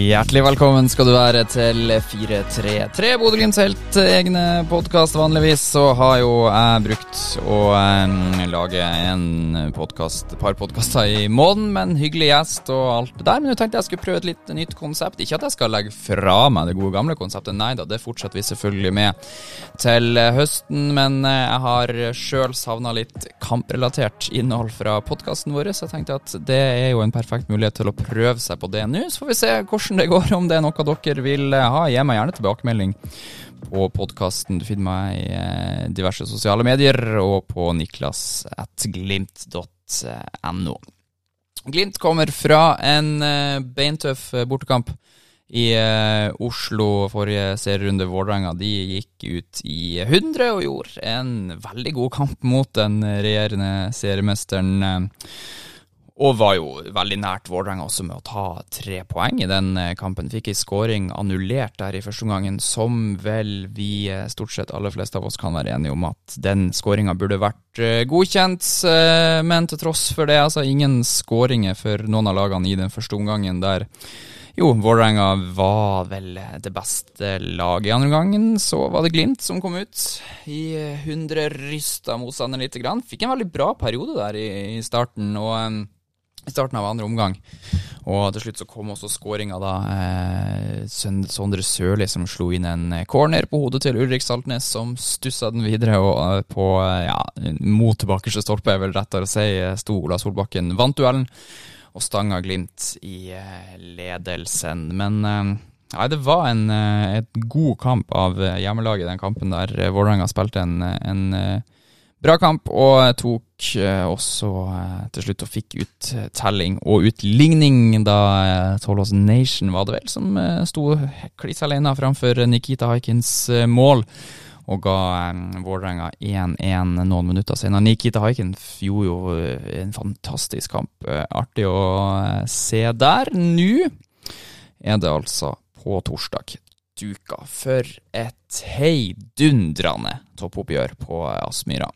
Hjertelig velkommen skal du være til 433, Bodø-Glimts helt egne podkast. Vanligvis så har jo jeg brukt å eh, lage en podkast, par podkaster i måneden med en hyggelig gjest og alt det der. Men nå tenkte jeg skulle prøve et litt nytt konsept. Ikke at jeg skal legge fra meg det gode gamle konseptet, nei da, det fortsetter vi selvfølgelig med til høsten. Men eh, jeg har sjøl savna litt kamprelatert innhold fra podkasten vår, så jeg tenkte at det er jo en perfekt mulighet til å prøve seg på det nå. Så får vi se hvordan det går, om det er noe dere vil eh, ha. Gi meg gjerne tilbakemelding på podkasten. Du finner meg i eh, diverse sosiale medier og på niklas.glimt.no. Glimt kommer fra en eh, beintøff bortekamp i Oslo forrige serierunde. Vålerenga de gikk ut i 100 og gjorde en veldig god kamp mot den regjerende seriemesteren. Og var jo veldig nært Vålerenga også med å ta tre poeng i den eh, kampen. Fikk ei skåring annullert der i første omgangen, som vel vi eh, stort sett aller fleste av oss kan være enige om at den skåringa burde vært eh, godkjent. Men til tross for det, altså ingen skåringer for noen av lagene i den første omgangen der jo, Vålerenga var vel det beste laget i andre omgangen. Så var det Glimt som kom ut i 100 rysta motstander lite grann. Fikk en veldig bra periode der i starten. og i starten av andre omgang. Og til slutt så kom også skåringa, da. Eh, Sondre Sørli som slo inn en corner på hodet til Ulrik Saltnes, som stussa den videre. Og eh, på, eh, ja, mot tilbakerste stolpe, er vel rettere å si, eh, sto Ola Solbakken. Vant duellen og stanga Glimt i ledelsen. Men Nei, det var en god kamp av hjemmelaget, den kampen der Vålerenga spilte en, en Bra kamp, og tok eh, også eh, til slutt og fikk ut eh, og utligning da Tollås Nation var det vel, som sto kliss alene framfor Nikita Haikins mål. Og ga Vålerenga 1-1 noen minutter senere. Nikita Haikin gjorde jo en fantastisk kamp. Artig å se der. Nå er det altså på torsdag duka for et heidundrende toppoppgjør på Aspmyra.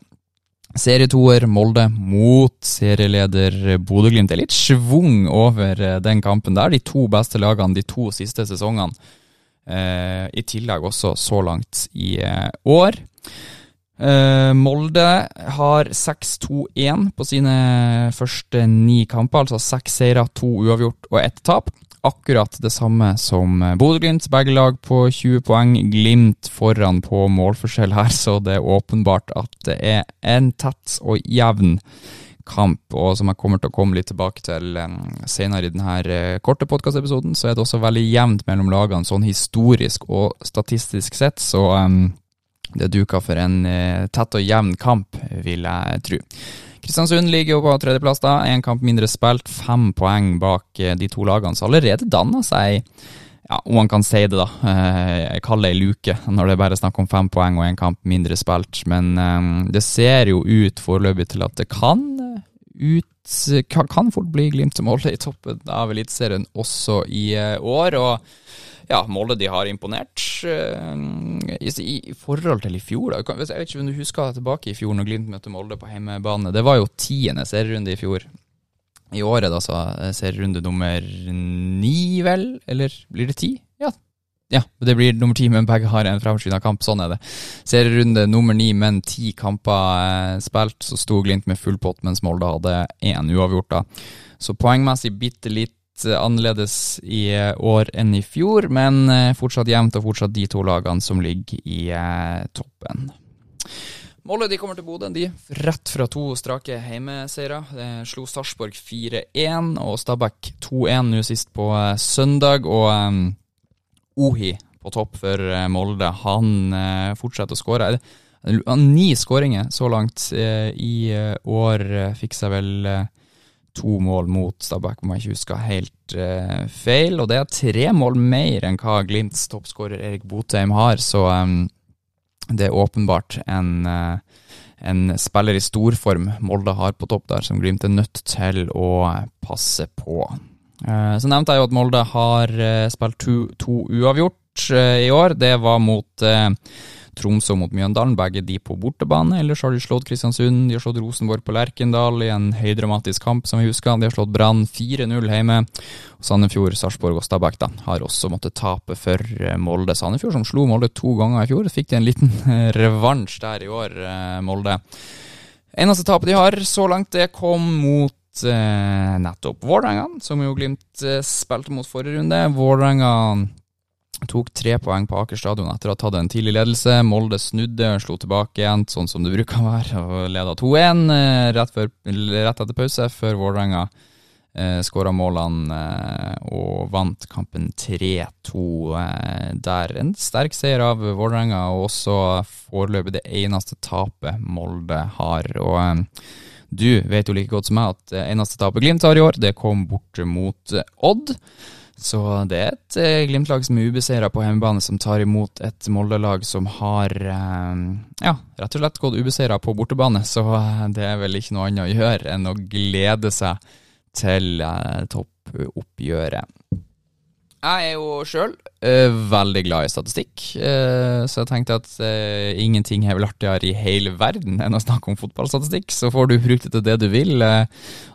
Serietoer Molde mot serieleder Bodø-Glimt. Det er litt schwung over eh, den kampen der. De to beste lagene de to siste sesongene. Eh, I tillegg også så langt i eh, år. Eh, Molde har 6-2-1 på sine første ni kamper. Altså seks seire, to uavgjort og ett tap akkurat det samme som eh, Bodø-Glimt. Begge lag på 20 poeng. Glimt foran på målforskjell her, så det er åpenbart at det er en tett og jevn kamp. Og som jeg kommer til å komme litt tilbake til um, senere i denne uh, korte podkastepisoden, så er det også veldig jevnt mellom lagene, sånn historisk og statistisk sett. Så um, det er duka for en tett og jevn kamp, vil jeg tro. Kristiansund ligger jo på tredjeplass, da. Én kamp mindre spilt, fem poeng bak eh, de to lagene. Så allerede danna seg ja, om man kan si det, da. Eh, jeg kaller det ei luke når det er bare snakk om fem poeng og én kamp mindre spilt. Men um, det ser jo ut foreløpig til at det kan ut kan, fort bli Glimt som holder i toppen av Eliteserien også i år. og ja, Molde de har imponert. Uh, i, forhold til i fjor, da. Jeg vet ikke om du husker tilbake i fjor når Glimt møtte Molde på hjemmebane. Det var jo tiende serierunde i fjor. I året da, så serierunde nummer ni, vel? Eller blir det ti? Ja. ja, det blir nummer ti, men begge har en fremskynda kamp. Sånn er det. Serierunde nummer ni, men ti kamper eh, spilt. Så sto Glimt med full pott, mens Molde hadde én uavgjort. da. Så poengmessig bitte litt Eh, annerledes i eh, år enn i fjor, men eh, fortsatt jevnt og fortsatt de to lagene som ligger i toppen. Molde de kommer til Bodø, de. Rett fra to strake heimeseire. Slo Sarpsborg 4-1 og Stabæk 2-1 nå sist på søndag. Og um, Ohi på topp for Molde, han uh, fortsetter å skåre. Ni skåringer så langt uh, i uh, år. Fikk seg vel to mål mot Stabæk, om jeg ikke husker helt uh, feil. Og det er tre mål mer enn hva Glimts toppskårer Erik Botheim har, så um, det er åpenbart en, uh, en spiller i storform Molde har på topp der, som Glimt er nødt til å passe på. Uh, så nevnte jeg jo at Molde har spilt to, to uavgjort. Start i år, det var mot Tromsø mot Mjøndalen, begge de på bortebane. Ellers har de slått Kristiansund, de har slått Rosenborg på Lerkendal i en høydramatisk kamp, som vi husker. De har slått Brann 4-0 hjemme. Og Sandefjord, Sarpsborg og Stabæk da, har også måttet tape for eh, Molde. Sandefjord som slo Molde to ganger i fjor, fikk de en liten eh, revansj der i år, eh, Molde. Eneste tapet de har så langt, det kom mot eh, nettopp Vålerenga, som jo Glimt eh, spilte mot forrige runde. Vålerenga Tok tre poeng på Aker stadion etter å ha tatt en tidlig ledelse. Molde snudde slo tilbake igjen, sånn som det bruker å være, og leda 2-1 eh, rett, rett, etter pause, før Vålerenga eh, skåra målene eh, og vant kampen 3-2 eh, der. En sterk seier av Vålerenga, og også foreløpig det eneste tapet Molde har. og eh, du vet jo like godt som meg at det eneste tapet Glimt har i år, det kom bort mot Odd. Så det er et eh, Glimt-lag som er ubeseira på hjemmebane, som tar imot et Molde-lag som har eh, ja, rett og slett gått ubeseira på bortebane. Så eh, det er vel ikke noe annet å gjøre enn å glede seg til toppoppgjøret. Jeg er jo sjøl uh, veldig glad i statistikk, uh, så jeg tenkte at uh, ingenting er vel artigere i hele verden enn å snakke om fotballstatistikk. Så får du bruke det til det du vil.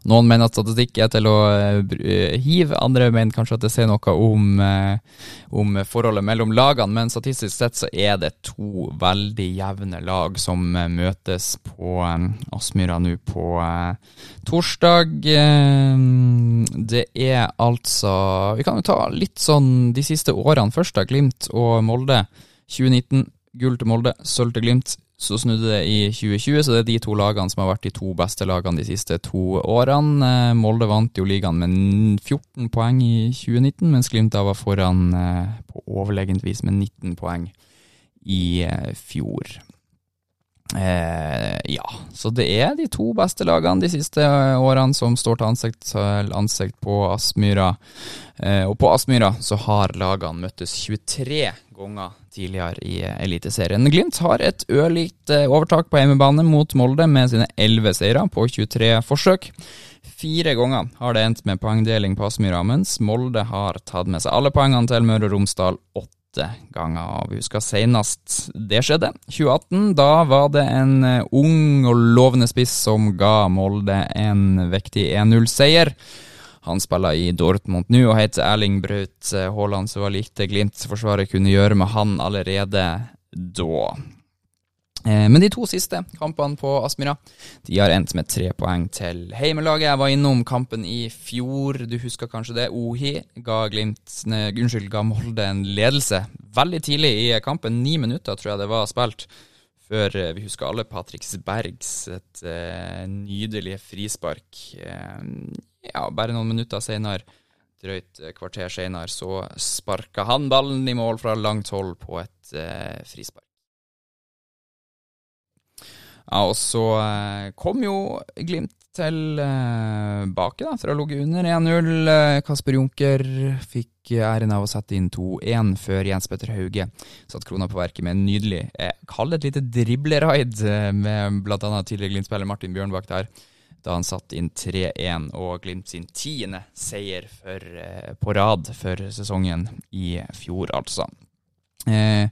noen mener at statistikk er til å hive, andre mener kanskje at det sier noe om, om, forholdet mellom lagene, men statistisk sett så er det to veldig jevne lag som møtes på Aspmyra nå på torsdag. Det er altså Vi kan jo ta litt sånn de siste årene først, da. Glimt og Molde. 2019, gull til Molde, sølv til Glimt. Så snudde det i 2020, så det er de to lagene som har vært de to beste lagene de siste to årene. Eh, Molde vant jo ligaen med 14 poeng i 2019, mens Glimt da var foran eh, på overlegent vis med 19 poeng i eh, fjor. Eh, ja, så det er de to beste lagene de siste årene som står til ansikt til ansikt på Aspmyra. Eh, og på Aspmyra så har lagene møttes 23 ganger tidligere i Eliteserien. Glimt har et ørlikt eh, overtak på hjemmebane mot Molde med sine 11 seire på 23 forsøk. Fire ganger har det endt med poengdeling på Aspmyra, mens Molde har tatt med seg alle poengene til Møre og Romsdal. 8 åtte ganger. Vi husker senest det skjedde. 2018, da var det en eh, ung og lovende spiss som ga Molde en vektig 1-0-seier. Han spiller i Dortmund nå og heter Erling Braut Haaland, så var lite Glimt-forsvaret kunne gjøre med han allerede da. Eh, men de to siste kampene på Aspmyra de har endt med tre poeng til heimelaget. Jeg var innom kampen i fjor, du husker kanskje det. Ohi ga, Glimt, ne, unnskyld, ga Molde en ledelse veldig tidlig i kampen. Ni minutter tror jeg det var spilt før eh, vi husker alle Patriks Bergs et uh, nydelig frispark. Uh, ja, bare noen minutter senere, drøyt kvarter senere, så sparka han ballen i mål fra langt hold på et uh, frispark. Ja, og så eh, kom jo Glimt tilbake, da, for å ligge under 1-0. Eh, Kasper Junker fikk æren av å sette inn 2-1 før Jens Petter Hauge satte krona på verket med en nydelig, kaller det et lite dribleraid eh, med bl.a. tidligere Glimt-spiller Martin Bjørnbakk der da han satte inn 3-1 og Glimt sin tiende seier for, på rad for sesongen i fjor, altså. Eh,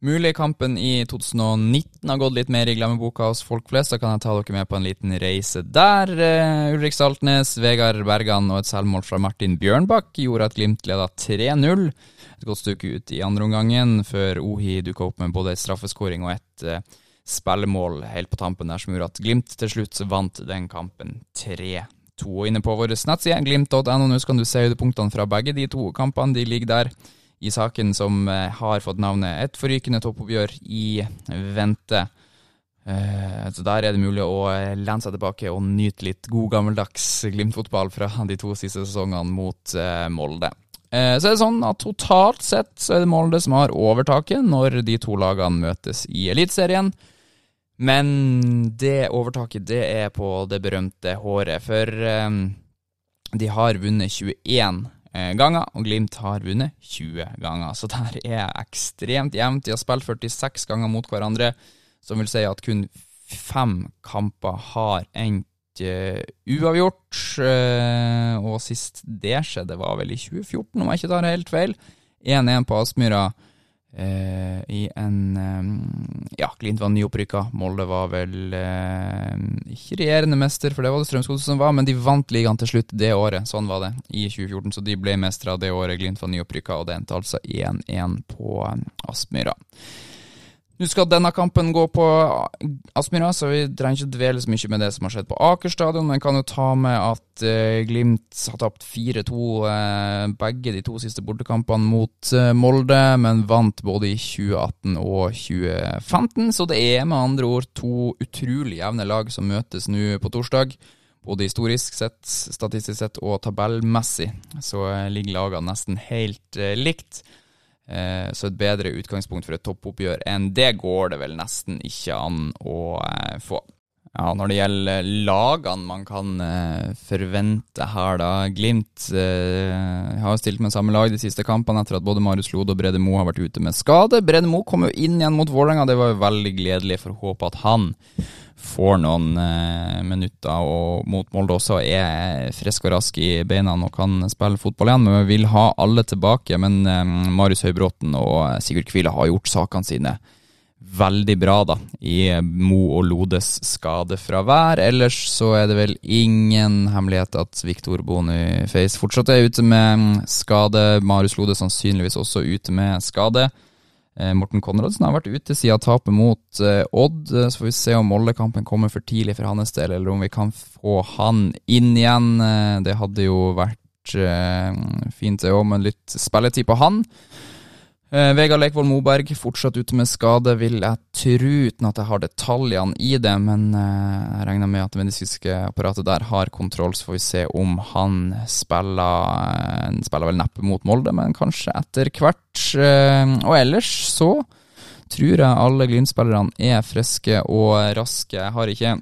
Mulig kampen i 2019 har gått litt mer i glemmeboka hos folk flest, så kan jeg ta dere med på en liten reise der. Uh, Ulrik Saltnes, Vegard Bergan og et selvmål fra Martin Bjørnbakk gjorde at Glimt leda 3-0. Et godt stykke ut i andre omgangen, før Ohi dukka opp med både et straffeskåring og et uh, spillemål helt på tampen der, som gjorde at Glimt til slutt vant den kampen 3-2. Og inne på vår nettside, glimt.no, nå kan du se høydepunktene fra begge de to kampene. De ligger der i saken som eh, har fått navnet Et forrykende toppoppgjør i vente. Uh, så Der er det mulig å eh, lene seg tilbake og nyte litt god gammeldags Glimt-fotball fra de to siste sesongene mot Molde. Så er det sånn at totalt sett så er det Molde som har overtaket når de to lagene møtes i Eliteserien. Men det overtaket det er på det berømte håret, for de har vunnet 21 Eh, ganger, og Glimt har vunnet 20 ganger. Så der er ekstremt jevnt. De har spilt 46 ganger mot hverandre, som vil si at kun fem kamper har endt uh, uavgjort. Uh, og sist det skjedde, var vel i 2014, om jeg ikke tar helt feil. 1-1 på Aspmyra. Eh, I en eh, Ja, Glimt var nyopprykka. Molde var vel eh, ikke regjerende mester, for det var det Strømsgodset som var, men de vant ligaen til slutt det året. Sånn var det i 2014, så de ble mestere det året Glimt var nyopprykka, og det endte altså 1-1 på eh, Aspmyra. Nå skal denne kampen gå på Aspmyra, så vi trenger ikke dvele så mye med det som har skjedd på Aker stadion, men kan jo ta med at uh, Glimt har tapt 4-2 uh, eh, begge de to siste bortekampene mot uh, Molde, men vant både i 2018 og 2015. Så det er med andre ord to utrolig jevne lag som møtes nå på torsdag. Både historisk sett, statistisk sett og tabellmessig så ligger lagene nesten helt likt. Eh, så et bedre utgangspunkt for et toppoppgjør enn det går det vel nesten ikke an å eh, få. Ja, Når det gjelder lagene man kan eh, forvente her, da. Glimt har jo stilt med samme lag de siste kampene etter at både Marius Lode og Brede Moe har vært ute med skade. Brede Moe kom jo inn igjen mot Vålerenga, det var jo veldig gledelig for å håpe at han får noen eh, minutter og mot Molde også er frisk og rask i beina og kan spille fotball igjen. Men vi vil ha alle tilbake. Men eh, Marius Høybråten og Sigurd Kvile har gjort sakene sine veldig bra da, i Mo og Lodes skadefravær. Ellers så er det vel ingen hemmelighet at Viktor Boniface fortsatt er ute med skade. Marius Lode sannsynligvis også ute med skade. Eh, Morten Konradsen har vært ute siden tapet mot eh, Odd. Eh, så får vi se om Molde-kampen kommer for tidlig for hans del, eller om vi kan få han inn igjen. Det hadde jo vært fint, det òg, med litt spilletid på han. Eh, Vegard Lekvold Moberg fortsatt ute med skade, vil jeg tro, uten at jeg har detaljene i det. Men eh, jeg regner med at det medisinske apparatet der har kontroll, så får vi se om han spiller Han spiller vel neppe mot Molde, men kanskje etter hvert. Eh, og ellers så tror jeg alle Glimt-spillerne er friske og raske. Jeg har ikke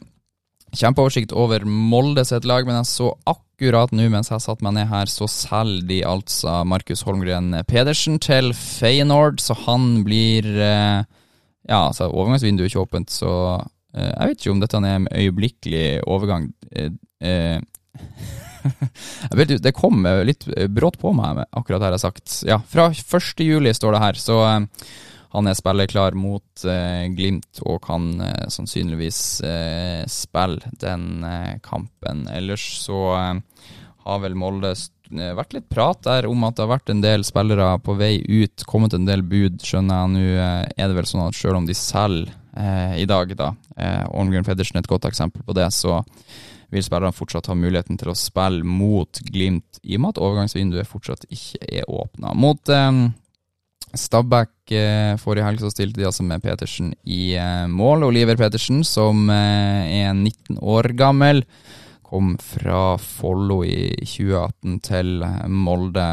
kjempeoversikt over Molde sitt lag, men jeg så akkurat akkurat nå mens jeg satte meg ned her, så selger de altså Markus Holmgren Pedersen til Feyenoord, så han blir eh, Ja, altså overgangsvinduet er ikke åpent, så eh, jeg vet ikke om dette er en øyeblikkelig overgang. Eh, vet, det kom litt brått på meg, akkurat det jeg har sagt. Ja, fra 1. juli står det her, så han er spilleklar mot eh, Glimt og kan eh, sannsynligvis eh, spille den eh, kampen. Ellers så eh, har vel Molde eh, vært litt prat der om at det har vært en del spillere på vei ut, kommet en del bud, skjønner jeg. Nå er det vel sånn at selv om de selger i dag, da, Ormgrøn Pedersen er et godt eksempel på det, så vil spillerne fortsatt ha muligheten til å spille mot Glimt, i og med at overgangsvinduet fortsatt ikke er åpna. Mot Stabæk eh, forrige helg så stilte de altså med Petersen i eh, mål. Oliver Petersen, som eh, er 19 år gammel, kom fra Follo i 2018 til Molde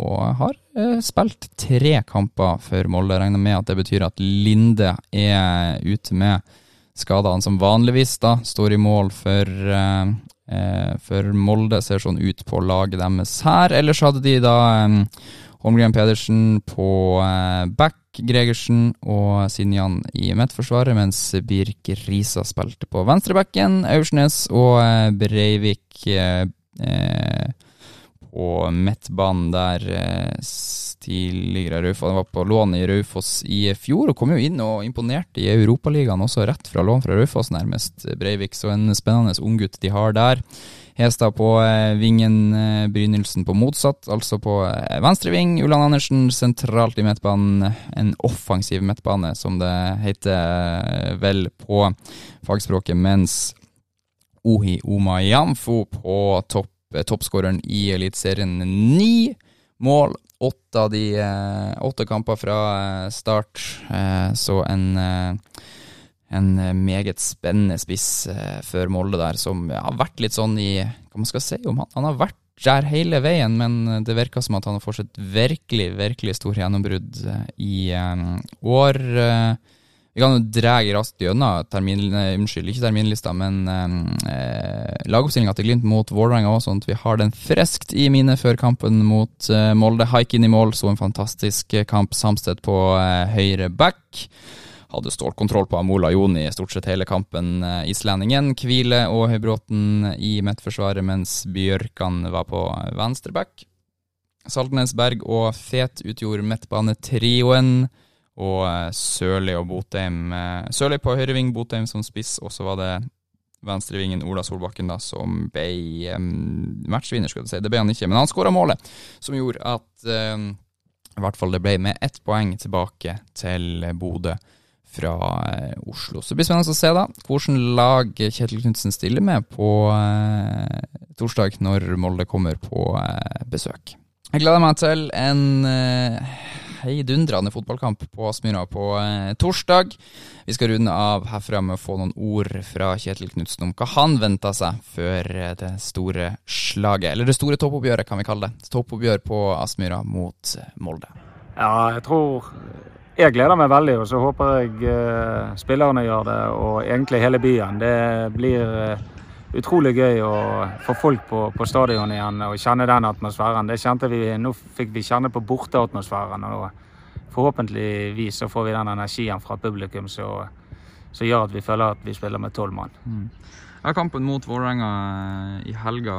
og har spilt tre kamper for Molde. Regner med at det betyr at Linde er ute med skadene som vanligvis da står i mål for, for Molde. Ser sånn ut på laget deres her. Ellers hadde de da Holmgren Pedersen på eh, back, Gregersen og Sinjan i midtforsvaret, mens Birk Risa spilte på venstrebacken. Aursnes og eh, Breivik eh, på midtbanen der eh, tidligere Raufoss. Han var på lån i Raufoss i fjor og kom jo inn og imponerte i Europaligaen, også rett fra lån fra Raufoss, nærmest, Breivik. Så en spennende unggutt de har der. Hestad på eh, vingen, eh, Brynildsen på motsatt, altså på venstre ving. Ulland Andersen sentralt i midtbanen. En offensiv midtbane, som det heter vel på fagspråket, mens Ohi Omayamfo på topp, toppskåreren i Eliteserien. Ni mål, åtte av de åtte kamper fra start, så en en eh, meget spennende spiss eh, for Molde der, som har vært litt sånn i Hva man skal si om han? Han har vært der hele veien, men det virker som at han har fortsatt virkelig, virkelig stor gjennombrudd eh, i år. Vi kan jo dra raskt gjennom termin, unnskyld, ikke terminlista, men eh, lagoppstillinga til Glimt mot Vålerenga òg, sånn at vi har den friskt i minne før kampen mot eh, Molde. Haik inn i mål, så en fantastisk kamp. Samsted på eh, høyre back hadde stålkontroll på Amola Joni stort sett hele kampen. Eh, islendingen Kvile og Høybråten i midtforsvaret, mens Bjørkan var på venstreback. Saltnes, Berg og Fet utgjorde midtbanetrioen. Og eh, Sørli og Botheim eh, Sørli på høyreving, Botheim som spiss, og så var det venstrevingen Ola Solbakken da som ble um, matchvinner, skulle du si. Det ble han ikke, men han skåra målet, som gjorde at um, i hvert fall det ble med ett poeng tilbake til Bodø fra uh, Oslo. Så det blir spennende å se da hvordan lag Kjetil Knutsen stiller med på uh, torsdag, når Molde kommer på uh, besøk. Jeg gleder meg til en heidundrende fotballkamp på Aspmyra på eh, torsdag. Vi skal runde av herfra med å få noen ord fra Kjetil Knutsen om hva han venter seg før eh, det store slaget, eller det store toppoppgjøret, kan vi kalle det. Toppoppgjør på Aspmyra mot eh, Molde. Ja, jeg tror jeg gleder meg veldig, og så håper jeg eh, spillerne gjør det, og egentlig hele byen. Det blir uh, utrolig gøy å få folk på, på stadion igjen og kjenne den atmosfæren. Det kjente vi, Nå fikk vi kjenne på borteatmosfæren. og Forhåpentligvis så får vi den energien fra publikum som gjør at vi føler at vi spiller med tolv mann. Mm. Ja, kampen mot Vålerenga eh, i helga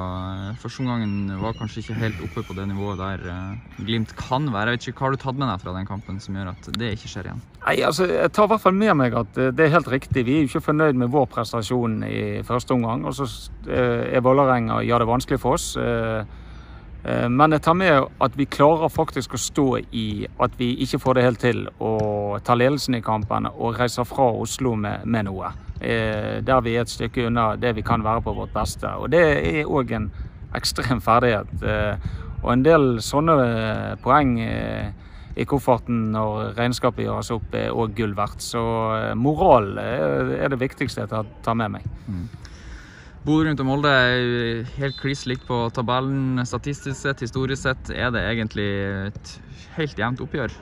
første omgangen var kanskje ikke helt oppe på det nivået der uh, Glimt kan være. Jeg vet ikke, Hva har du tatt med deg fra den kampen som gjør at det ikke skjer igjen? Nei, altså, Jeg tar i hvert fall med meg at det er helt riktig. Vi er jo ikke fornøyd med vår prestasjon i første omgang. Og så er Vålerenga ja, det vanskelig for oss. Uh, men jeg tar med at vi klarer faktisk å stå i at vi ikke får det helt til å ta ledelsen i kampen og reise fra Oslo med, med noe. Eh, der vi er et stykke unna det vi kan være på vårt beste. Og det er òg en ekstrem ferdighet. Eh, og en del sånne eh, poeng i kofferten når regnskapet gjøres opp, er òg gull verdt. Så moral er det viktigste jeg tar med meg. Bodø rundt og Molde er helt kliss likt på tabellen. Statistisk sett, historisk sett, er det egentlig et helt jevnt oppgjør.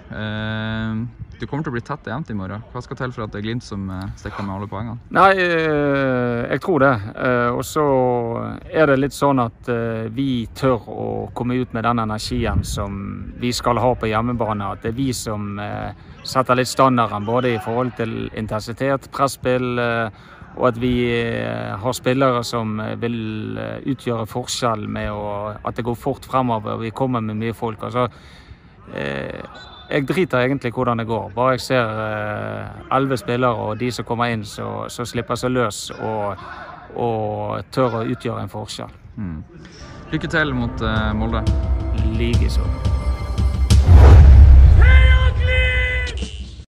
Du kommer til å bli tett jevnt i morgen. Hva skal til for at det er Glimt som eh, stikker med alle poengene? Nei, eh, jeg tror det. Eh, og så er det litt sånn at vi tør å komme ut med den energien som vi skal ha på hjemmebane. At det er vi som setter litt standarden både i forhold til intensitet, presspill og at vi har spillere som vil utgjøre forskjell med å, at det går fort fremover. Vi kommer med mye folk. altså jeg driter egentlig hvordan det går. Bare jeg ser eh, spillere og de som kommer inn, så, så slipper seg løs og, og, tør å utgjøre en forskjell. Mm. Lykke til mot eh, Molde. Likeså.